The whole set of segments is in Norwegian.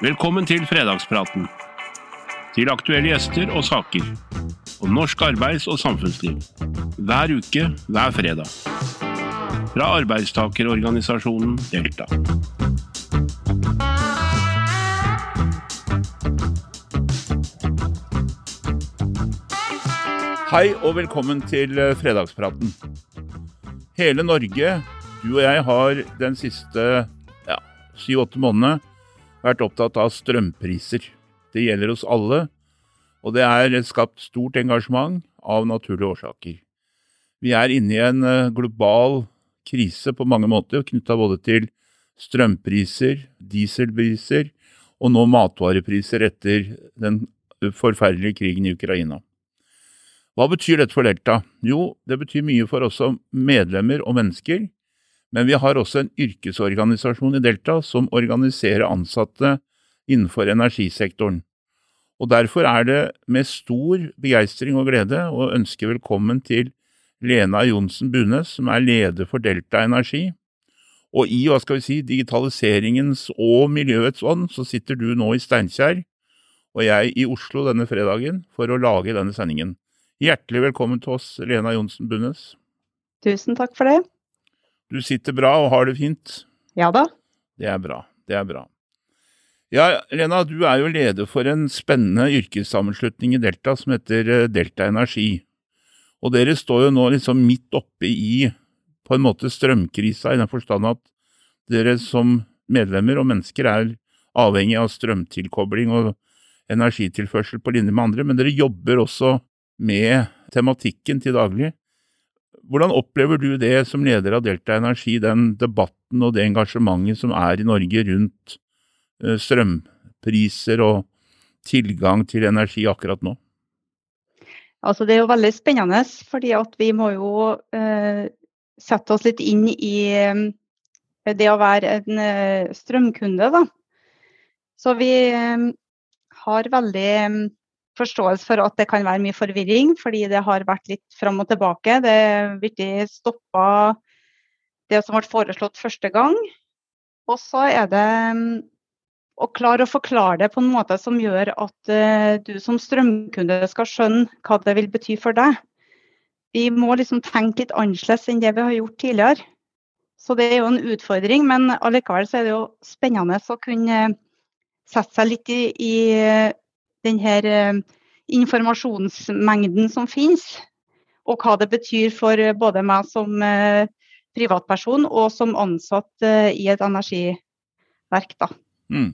Velkommen til fredagspraten. Til aktuelle gjester og saker. Om norsk arbeids- og samfunnsliv. Hver uke, hver fredag. Fra arbeidstakerorganisasjonen Delta. Hei og velkommen til eh, fredagspraten. Hele Norge, du og jeg, har den siste ja, syv-åtte månedene vært opptatt av strømpriser. Det gjelder oss alle, og det er skapt stort engasjement av naturlige årsaker. Vi er inne i en eh, global krise på mange måter, knytta både til strømpriser, dieselpriser og nå matvarepriser etter den forferdelige krigen i Ukraina. Hva betyr dette for Delta? Jo, det betyr mye for oss som medlemmer og mennesker, men vi har også en yrkesorganisasjon i Delta som organiserer ansatte innenfor energisektoren. Og Derfor er det med stor begeistring og glede å ønske velkommen til Lena Johnsen Bunes, som er leder for Delta Energi. Og i hva skal vi si, digitaliseringens og miljøets ånd så sitter du nå i Steinkjer og jeg i Oslo denne fredagen for å lage denne sendingen. Hjertelig velkommen til oss, Lena Johnsen Bunnes. Tusen takk for det. Du sitter bra og har det fint? Ja da. Det er bra. Det er bra. Ja, Lena, du er jo leder for en spennende yrkessammenslutning i Delta som heter eh, Delta Energi. Og dere står jo nå liksom midt oppe i på en måte strømkrisa, i den forstand at dere som medlemmer og mennesker er avhengig av strømtilkobling og energitilførsel på linje med andre, men dere jobber også med tematikken til daglig. Hvordan opplever du det som leder av Delta Energi, den debatten og det engasjementet som er i Norge rundt eh, strømpriser og tilgang til energi akkurat nå? Altså, det er jo veldig spennende, fordi vi må jo eh, sette oss litt inn i eh, det å være en eh, strømkunde. Da. Så vi har veldig forståelse for at det kan være mye forvirring, fordi det har vært litt fram og tilbake. Det virkelig stoppa det som ble foreslått første gang. Og så er det å klare å forklare det på en måte som gjør at uh, du som strømkunde skal skjønne hva det vil bety for deg. Vi må liksom tenke litt annerledes enn det vi har gjort tidligere. Så det er jo en utfordring, men allikevel så er det jo spennende å kunne sette seg litt i, i denne uh, informasjonsmengden som finnes, og hva det betyr for både meg som uh, privatperson og som ansatt i et energiverk. Da. Mm.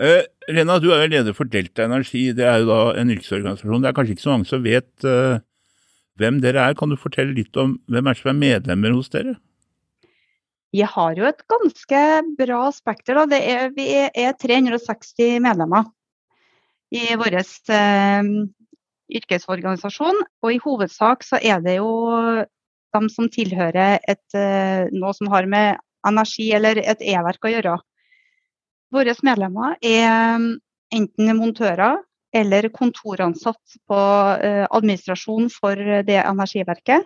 Eh, Lena, du er jo leder for Delta Energi. Det er jo da en yrkesorganisasjon. Det er kanskje ikke så mange som vet eh, hvem dere er. Kan du fortelle litt om hvem er som er medlemmer hos dere? Vi har jo et ganske bra spekter. Da. Er, vi er 360 medlemmer i vår eh, yrkesorganisasjon. Og i hovedsak så er det jo de som tilhører et, eh, noe som har med energi eller et e-verk å gjøre. Våre medlemmer er um, enten montører eller kontoransatt på administrasjon for det energiverket.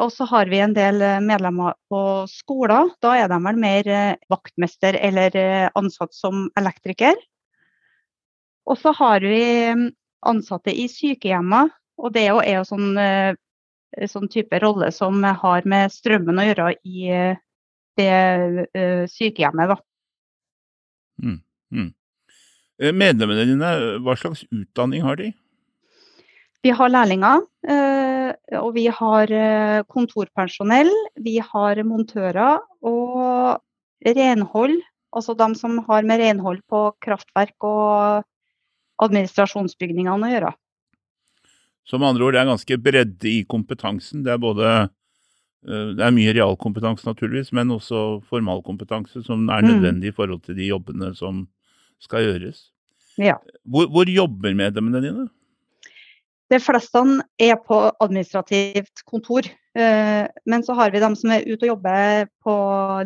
Og så har vi en del medlemmer på skoler. Da er de vel mer vaktmester eller ansatt som elektriker. Og så har vi um, ansatte i sykehjemmet, og det er jo sånn, sånn type rolle som har med strømmen å gjøre i det sykehjemmet. da. Mm, mm. Eh, medlemmene dine, hva slags utdanning har de? Vi har lærlinger, eh, og vi har eh, kontorpersonell. Vi har montører og renhold. Altså de som har med renhold på kraftverk og administrasjonsbygningene å gjøre. Som andre ord, det er ganske bredde i kompetansen. Det er både Eh, det er mye realkompetanse, naturligvis, men også formalkompetanse som er mm. nødvendig i forhold til de jobbene som skal gjøres. Ja. Hvor, hvor jobber medlemmene dine? De fleste er på administrativt kontor. Eh, men så har vi dem som er ute og jobber på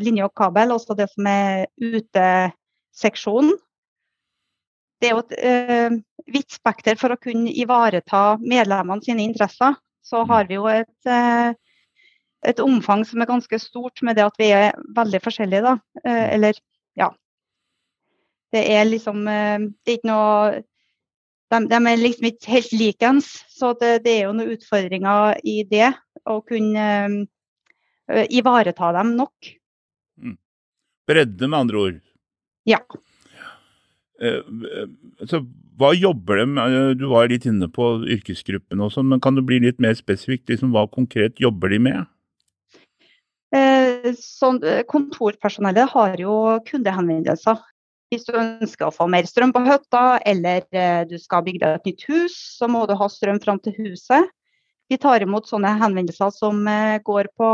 linje og kabel, også det som er uteseksjonen. Det er jo et uh, vidt spekter for å kunne ivareta medlemmene sine interesser. Så mm. har vi jo et uh, et omfang som er ganske stort med det at vi er veldig forskjellige. Da. Eh, eller ja. Det er liksom Det er ikke noe de, de, er liksom ikke helt likens. Så det, det, er jo noen utfordringer i det. Å kunne uh, ivareta dem nok. Mm. Bredde, med andre ord? Ja. Uh, så hva jobber de med? Du var litt inne på yrkesgruppen og sånn, men kan du bli litt mer spesifikt? Liksom, hva konkret jobber de med? Eh, sånn, kontorpersonellet har jo kundehenvendelser hvis du ønsker å få mer strøm på hytta, eller eh, du skal bygge deg et nytt hus, så må du ha strøm fram til huset. Vi tar imot sånne henvendelser som eh, går på,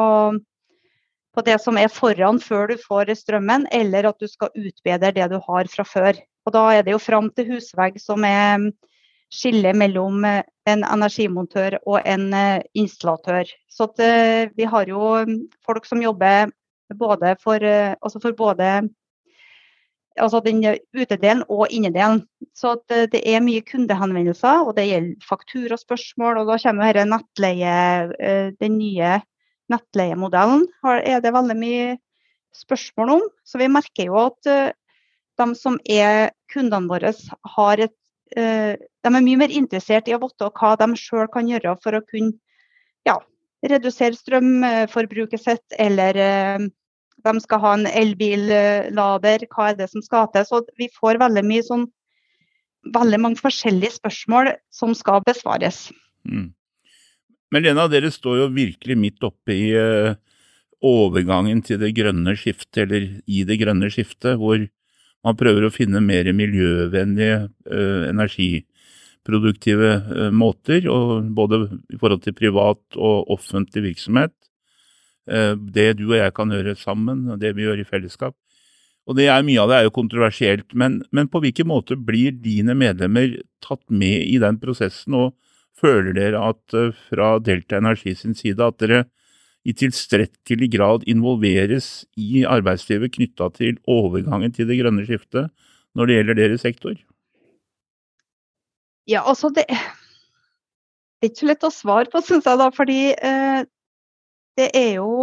på det som er foran før du får strømmen, eller at du skal utbedre det du har fra før. Og Da er det jo fram til husvegg som er mm, skillet mellom eh, en energimontør og en installatør. Så at, vi har jo mm, folk som jobber både for, altså for både altså den utedelen og innedelen. Så det, det, er mye kundehenvendelser, og det gjelder fakturaspørsmål. Og da kommer dette nettleie, eh, den nye nettleiemodellen er det veldig mye spørsmål om. Så vi merker jo at eh, de som er kundene våre, et, eh, de er mye mer interessert i å vite hva de sjøl kan gjøre for å kunne ja, redusere strømforbruket sitt, eller de skal ha en elbillader, hva er det som skal til. Så vi får veldig mye sånn veldig mange forskjellige spørsmål som skal besvares. Mm. Men Lena, dere står jo virkelig midt oppe i uh, overgangen til det grønne skiftet, eller i det grønne skiftet, hvor man prøver å finne mer miljøvennlige uh, energiproduktive uh, måter, både i forhold til privat og offentlig virksomhet. Eh, det du og jeg kan gjøre sammen, og det vi gjør i fellesskap. Og det er, Mye av det er jo kontroversielt, men, men, på hvilken måte blir dine medlemmer tatt med i den prosessen, og føler dere at eh, fra Delta Energi sin side at dere i tilstrekkelig grad involveres i arbeidslivet knytta til overgangen til det grønne skiftet når det gjelder deres sektor? Ja, altså det, det er ikke så lett å svare på, syns jeg. da, fordi eh, det er jo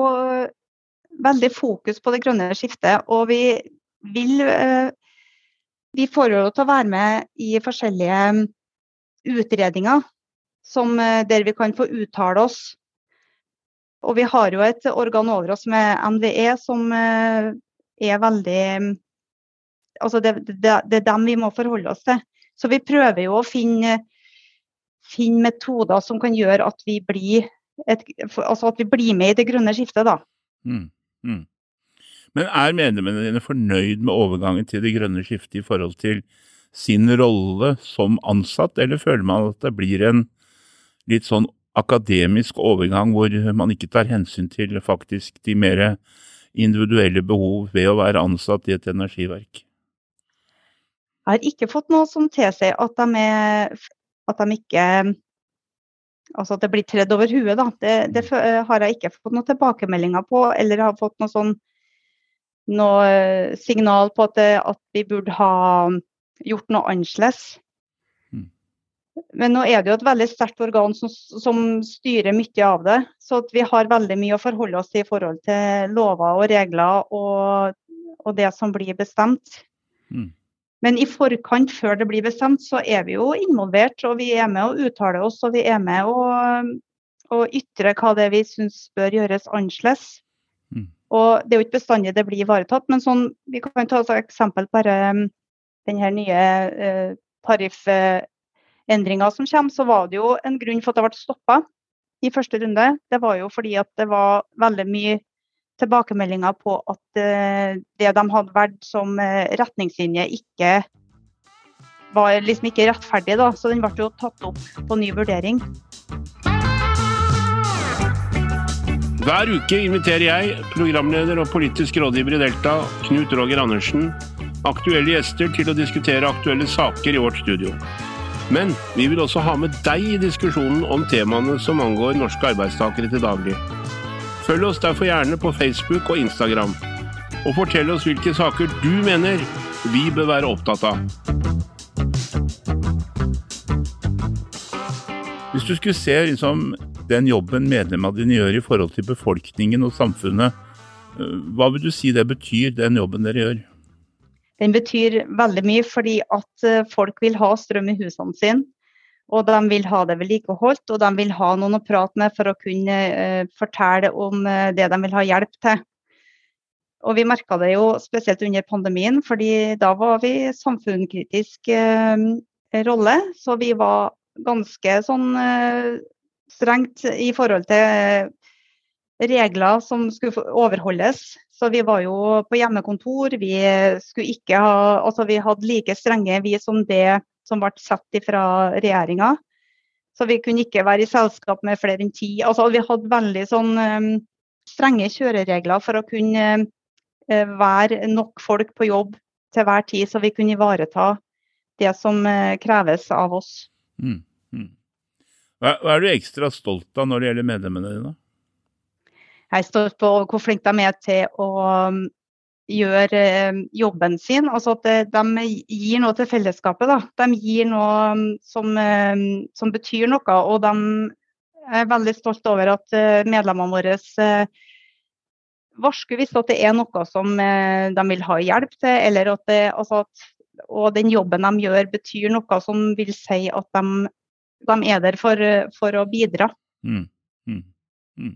veldig fokus på det grønne skiftet. Og vi vil eh, Vi får jo til å være med i forskjellige utredninger som, eh, der vi kan få uttale oss. Og vi har jo et organ over oss med NVE som eh, er veldig Altså det, det, det er dem vi må forholde oss til. Så vi prøver jo å finne, finne metoder som kan gjøre at vi blir et, altså at vi blir med i det grønne skiftet, da. Mm, mm. Men er medlemmene dine fornøyd med overgangen til det grønne skiftet i forhold til sin rolle som ansatt, eller føler man at det blir en litt sånn akademisk overgang hvor man ikke tar hensyn til faktisk de mer individuelle behov ved å være ansatt i et energiverk? Jeg har ikke fått noe som tilsier at, at de ikke altså at det blir tredd over huet. Da. Det, det, har jeg ikke fått noen tilbakemeldinger på, eller har fått noe sånn noe signal på at, at vi burde ha gjort noe annerledes. Men nå er det jo et veldig sterkt organ som, som, styrer mye av det. Så vi har veldig mye å forholde oss til i forhold til lover og regler og, og det som blir bestemt. Mm. Men i forkant, før det blir bestemt, så er vi jo involvert. Og vi er med å uttale oss, og vi er med å, og ytre hva det er vi syns bør gjøres annerledes. Mm. Og det er jo ikke bestandig det blir ivaretatt, men sånn, vi kan ta et eksempel bare um, den her nye eh, tariffendringa som kommer, så var det jo en grunn for at det ble stoppa i første runde. Det var jo fordi at det var veldig mye tilbakemeldinger på at eh, det de hadde valgt som eh, retningslinje, ikke var liksom ikke rettferdig. Da. Så den ble jo tatt opp på ny vurdering. Hver uke inviterer jeg, programleder og politisk rådgiver i Delta, Knut Roger Andersen, aktuelle gjester til å diskutere aktuelle saker i vårt studio. Men vi vil også ha med deg i diskusjonen om temaene som angår norske arbeidstakere til daglig. Følg oss derfor gjerne på Facebook og Instagram. Og fortell oss hvilke saker du mener vi bør være opptatt av. Hvis du skulle se liksom, den jobben medlemmene dine gjør i forhold til befolkningen og samfunnet, eh, hva vil du si det betyr, den jobben dere gjør? Den betyr veldig mye fordi at eh, folk vil ha strøm i husene sine. Og de vil ha det vedlikeholdt, og de vil ha noen å prate med for å kunne uh, fortelle om uh, det de vil ha hjelp til. Og vi merka det jo spesielt under pandemien, fordi da var vi samfunnskritisk uh, rolle. Så vi var ganske sånn strengt i forhold til regler som skulle overholdes. Så vi var jo på hjemmekontor. Vi ikke ha Altså vi hadde like strenge vi som det som ble satt fra regjeringa. Så vi kunne ikke være i selskap med flere enn ti. Altså vi hadde veldig sånn um, strenge kjøreregler for å kunne uh, være nok folk på jobb til hver tid, så vi kunne ivareta det som uh, kreves av oss. Mm. Mm. Hva, hva er du ekstra stolt av når det gjelder medlemmene dine? Jeg står på, på hvor flinke de er til å um, gjøre um, jobben sin. Altså at eh, de gir noe til fellesskapet. Da. De gir noe um, som, som betyr noe. Og de er veldig stolt over at eh, medlemmene våre varsker varsku hvis det er noe som de vil ha hjelp til, eller at, det, altså at og den jobben de gjør betyr noe som vil si at de de er der for, for å bidra. Mm, mm, mm.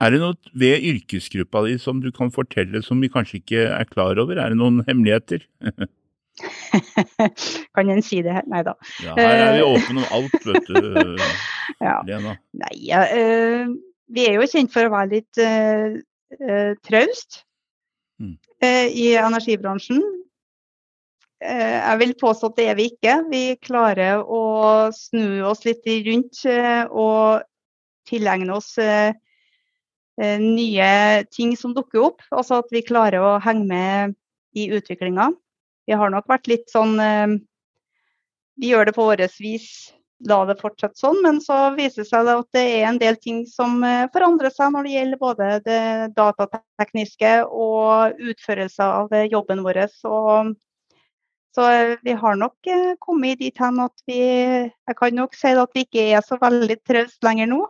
Er det noe ved yrkesgruppa di som du kan fortelle som vi kanskje ikke er klar over? Er det noen hemmeligheter? kan en si det? Nei da. Ja, her er vi åpne om alt, vet du, ja. Lena. Nei, ja, uh, vi er jo kjent for å være litt uh, uh, traust mm. i energibransjen. Eh, jeg vil påstå at det er vi ikke. Vi klarer å snu oss litt rundt eh, og tilegne oss eh, nye ting som dukker opp. Altså at vi klarer å henge med i utviklinga. Vi har nok vært litt sånn Vi gjør det på vårt vis, la det fortsette sånn. Men så viser det seg at det er en del ting som forandrer seg når det gjelder både det datatekniske og utførelse av jobben vår. Og så eh, vi har nok eh, kommet dit hen at vi Jeg kan nok si at vi ikke er så veldig trauste lenger nå.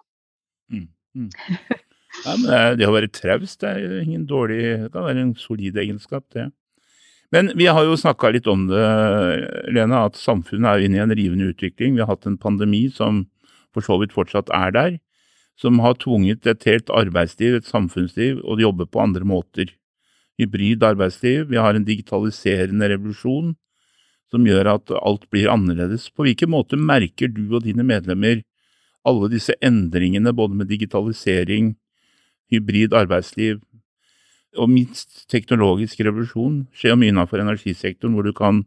Mm, mm. Ja, men det å være traust er ingen dårlig Det kan være en solid egenskap, det. Men vi har jo snakka litt om det, Lena, at samfunnet er inne i en rivende utvikling. Vi har hatt en pandemi som for så vidt fortsatt er der, som har tvunget et helt arbeidsliv, et samfunnsliv, å jobbe på andre måter. Hybrid arbeidsliv, vi har en digitaliserende revolusjon, som gjør at alt blir annerledes. På hvilken måte merker du og dine medlemmer alle disse endringene, både med digitalisering, hybrid arbeidsliv og minst teknologisk revolusjon? skjer mye innenfor energisektoren, hvor du kan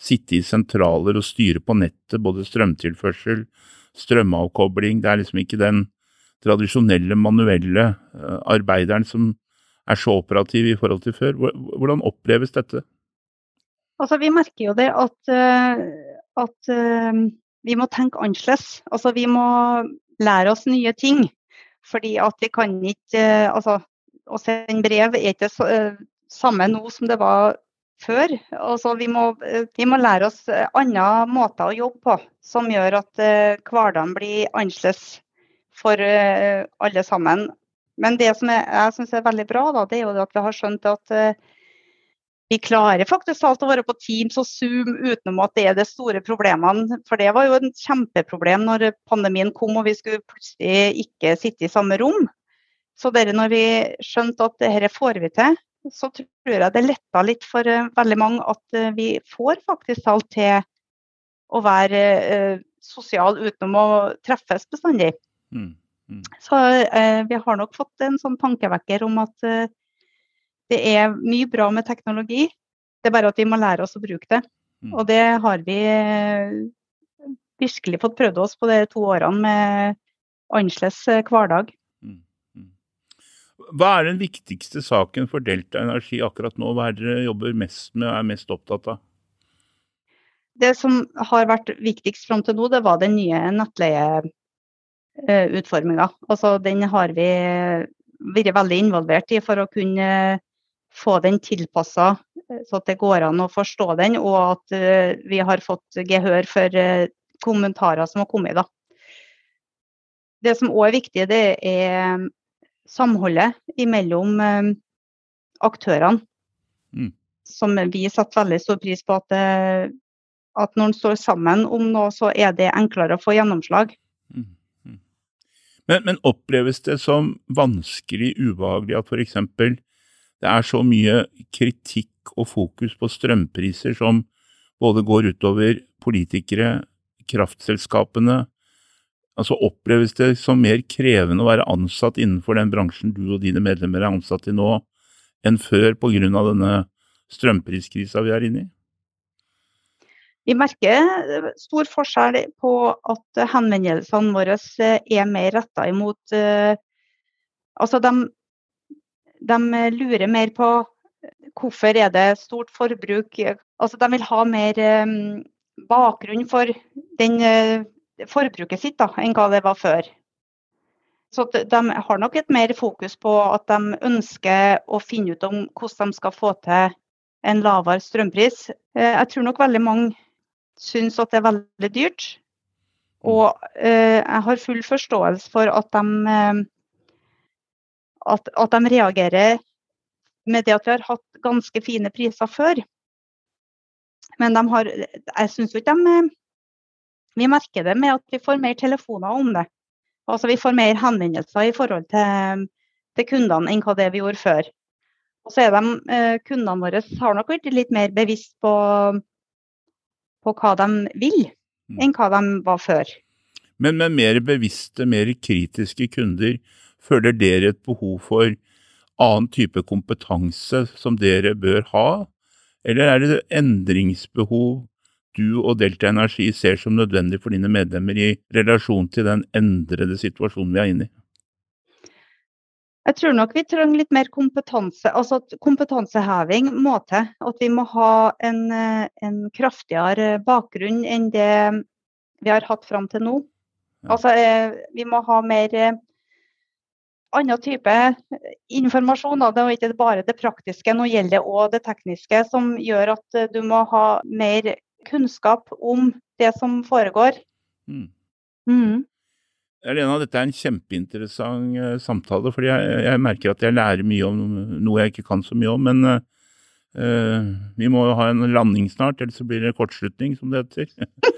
sitte i sentraler og styre på nettet, både strømtilførsel, strømavkobling. Det er liksom ikke den tradisjonelle, manuelle eh, arbeideren som er så operativ i forhold til før. Hvordan oppleves dette? Altså, vi merker jo det at, eh, at uh, vi må tenke annerledes. Altså, vi må lære oss nye ting. Fordi at vi kan ikke uh, altså, Å sende brev er ikke så, uh, samme nå som det var før. Altså, vi, må, vi må lære oss andre måter å jobbe på som gjør at hverdagen blir annerledes for alle sammen. Men det som jeg, jeg syns er veldig bra, da, det er jo at vi har skjønt at vi klarer faktisk alt å være på Teams og Zoom utenom at det er de store problemene. For det var jo en kjempeproblem når pandemien kom og vi skulle plutselig ikke sitte i samme rom. Så dere, når vi skjønte at dette får vi til, så tror jeg det letta litt for uh, veldig mange at uh, vi får faktisk alt til å være uh, sosial utenom å treffes bestandig. Mm. Mm. Så vi har nok fått en sånn tankevekker om at det er mye bra med teknologi, det er bare at vi må lære oss å bruke det. Mm. Og det har vi eh, virkelig fått prøvd oss på de to årene med annerledes eh, hverdag. Mm. Mm. Hva er den viktigste saken for Delta Energi akkurat nå? Hva er dere jobber mest med og er mest opptatt av? Det som har vært viktigst fram til nå, det var den nye nettleieutforminga. Altså, den har vi vært veldig involvert i for å kunne få den tilpassa eh, så at det går an å forstå den, og at uh, vi har fått gehør for uh, kommentarer som har kommet. Da. Det som òg er viktig, det er samholdet mellom aktørene. Mm. som vi setter veldig stor pris på. At, det, at når en står sammen om noe, så er det enklere å få gjennomslag. Mm, mm. Men, men, oppleves det som vanskelig, ubehagelig at f.eks. det er så mye kritikk og fokus på strømpriser som både går utover politikere, kraftselskapene, altså Oppleves det som mer krevende å være ansatt innenfor den bransjen du og dine medlemmer er ansatt i nå, enn før pga. denne strømpriskrisa vi er inne i? Vi merker stor forskjell på at henvendelsene våre er mer retta imot uh, Altså, de, de, lurer mer på hvorfor er det stort forbruk. Altså, de vil ha mer um, bakgrunn for den forbruket sitt da, enn hva det var før. Så De har nok et mer fokus på at de ønsker å finne ut om hvordan de skal få til en lavere strømpris. Eh, jeg tror nok veldig mange syns at det er veldig dyrt. Og eh, jeg har full forståelse for at de, eh, at, at de reagerer med det at vi har hatt ganske fine priser før. Men de har, jeg syns ikke de vi merker det med at vi får mer telefoner om det. Altså Vi får mer henvendelser i forhold til, til kundene enn hva det vi gjorde før. Og så er de, eh, Kundene våre har nok blitt litt mer bevisst på, på hva de vil, mm. enn hva de var før. Men med mer bevisste, mer kritiske kunder, føler dere et behov for annen type kompetanse som dere bør ha? Eller er det endringsbehov du og Delta Energi ser som nødvendig for dine medlemmer i relasjon til den endrede situasjonen vi er inne i? Jeg tror nok vi trenger litt mer kompetanse. altså Kompetanseheving må til. At vi må ha en, en kraftigere bakgrunn enn det vi har hatt fram til nå. Altså, eh, vi må ha mer eh, annen type informasjon. Da. Det er ikke bare det praktiske, nå gjelder det òg det tekniske, som gjør at du må ha mer kunnskap om det som foregår. Mm. Mm. Lena, dette er en kjempeinteressant uh, samtale, fordi jeg, jeg, merker at jeg lærer mye om noe jeg ikke kan så mye om. Men uh, vi må ha en landing snart, ellers så blir det kortslutning, som det heter.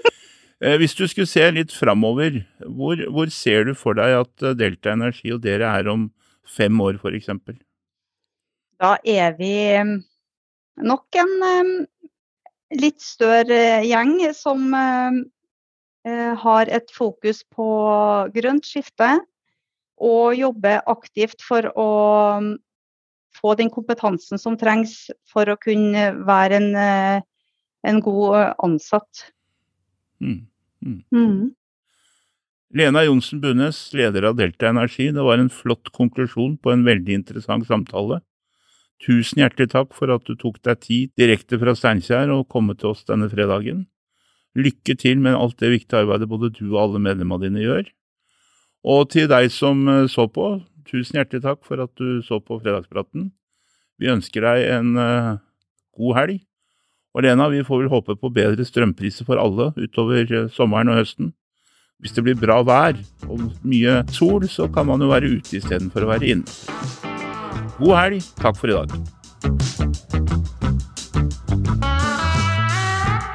uh, hvis du skulle se litt framover, hvor, hvor, ser du for deg at Delta Energi og dere er om fem år, f.eks.? Da er vi nok en litt større gjeng som eh, har et fokus på grønt skifte. Og jobber aktivt for å mm, få den kompetansen som trengs for å kunne være en, eh, en god ansatt. Mm. Mm. Mm. Lena Johnsen Bunnes, leder av Delta Energi. Det var en flott konklusjon på en veldig interessant samtale. Tusen hjertelig takk for at du tok deg tid direkte fra Steinkjer og komme til oss denne fredagen. Lykke til med alt det viktige arbeidet både du og alle medlemmene dine gjør. Og til deg som eh, så på, tusen hjertelig takk for at du så på Fredagspraten. Vi ønsker deg en uh, god helg. Og Lena, vi får vel håpe på bedre strømpriser for alle utover uh, sommeren og høsten. Hvis det blir bra vær og mye sol, så kan man jo være ute istedenfor å være inne. God helg. Takk for i dag.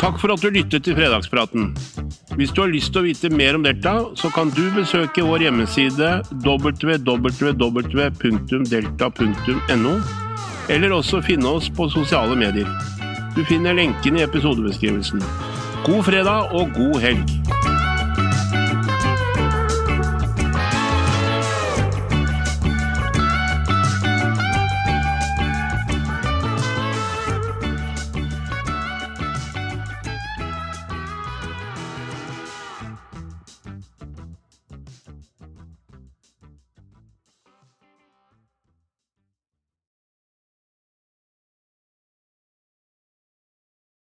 Takk for at du lyttet til Fredagspraten. Hvis du har lyst til å vite mer om Delta, så kan du besøke vår hjemmeside www.delta.no, eller også finne oss på sosiale medier. Du finner lenken i episodebeskrivelsen. God fredag og god helg!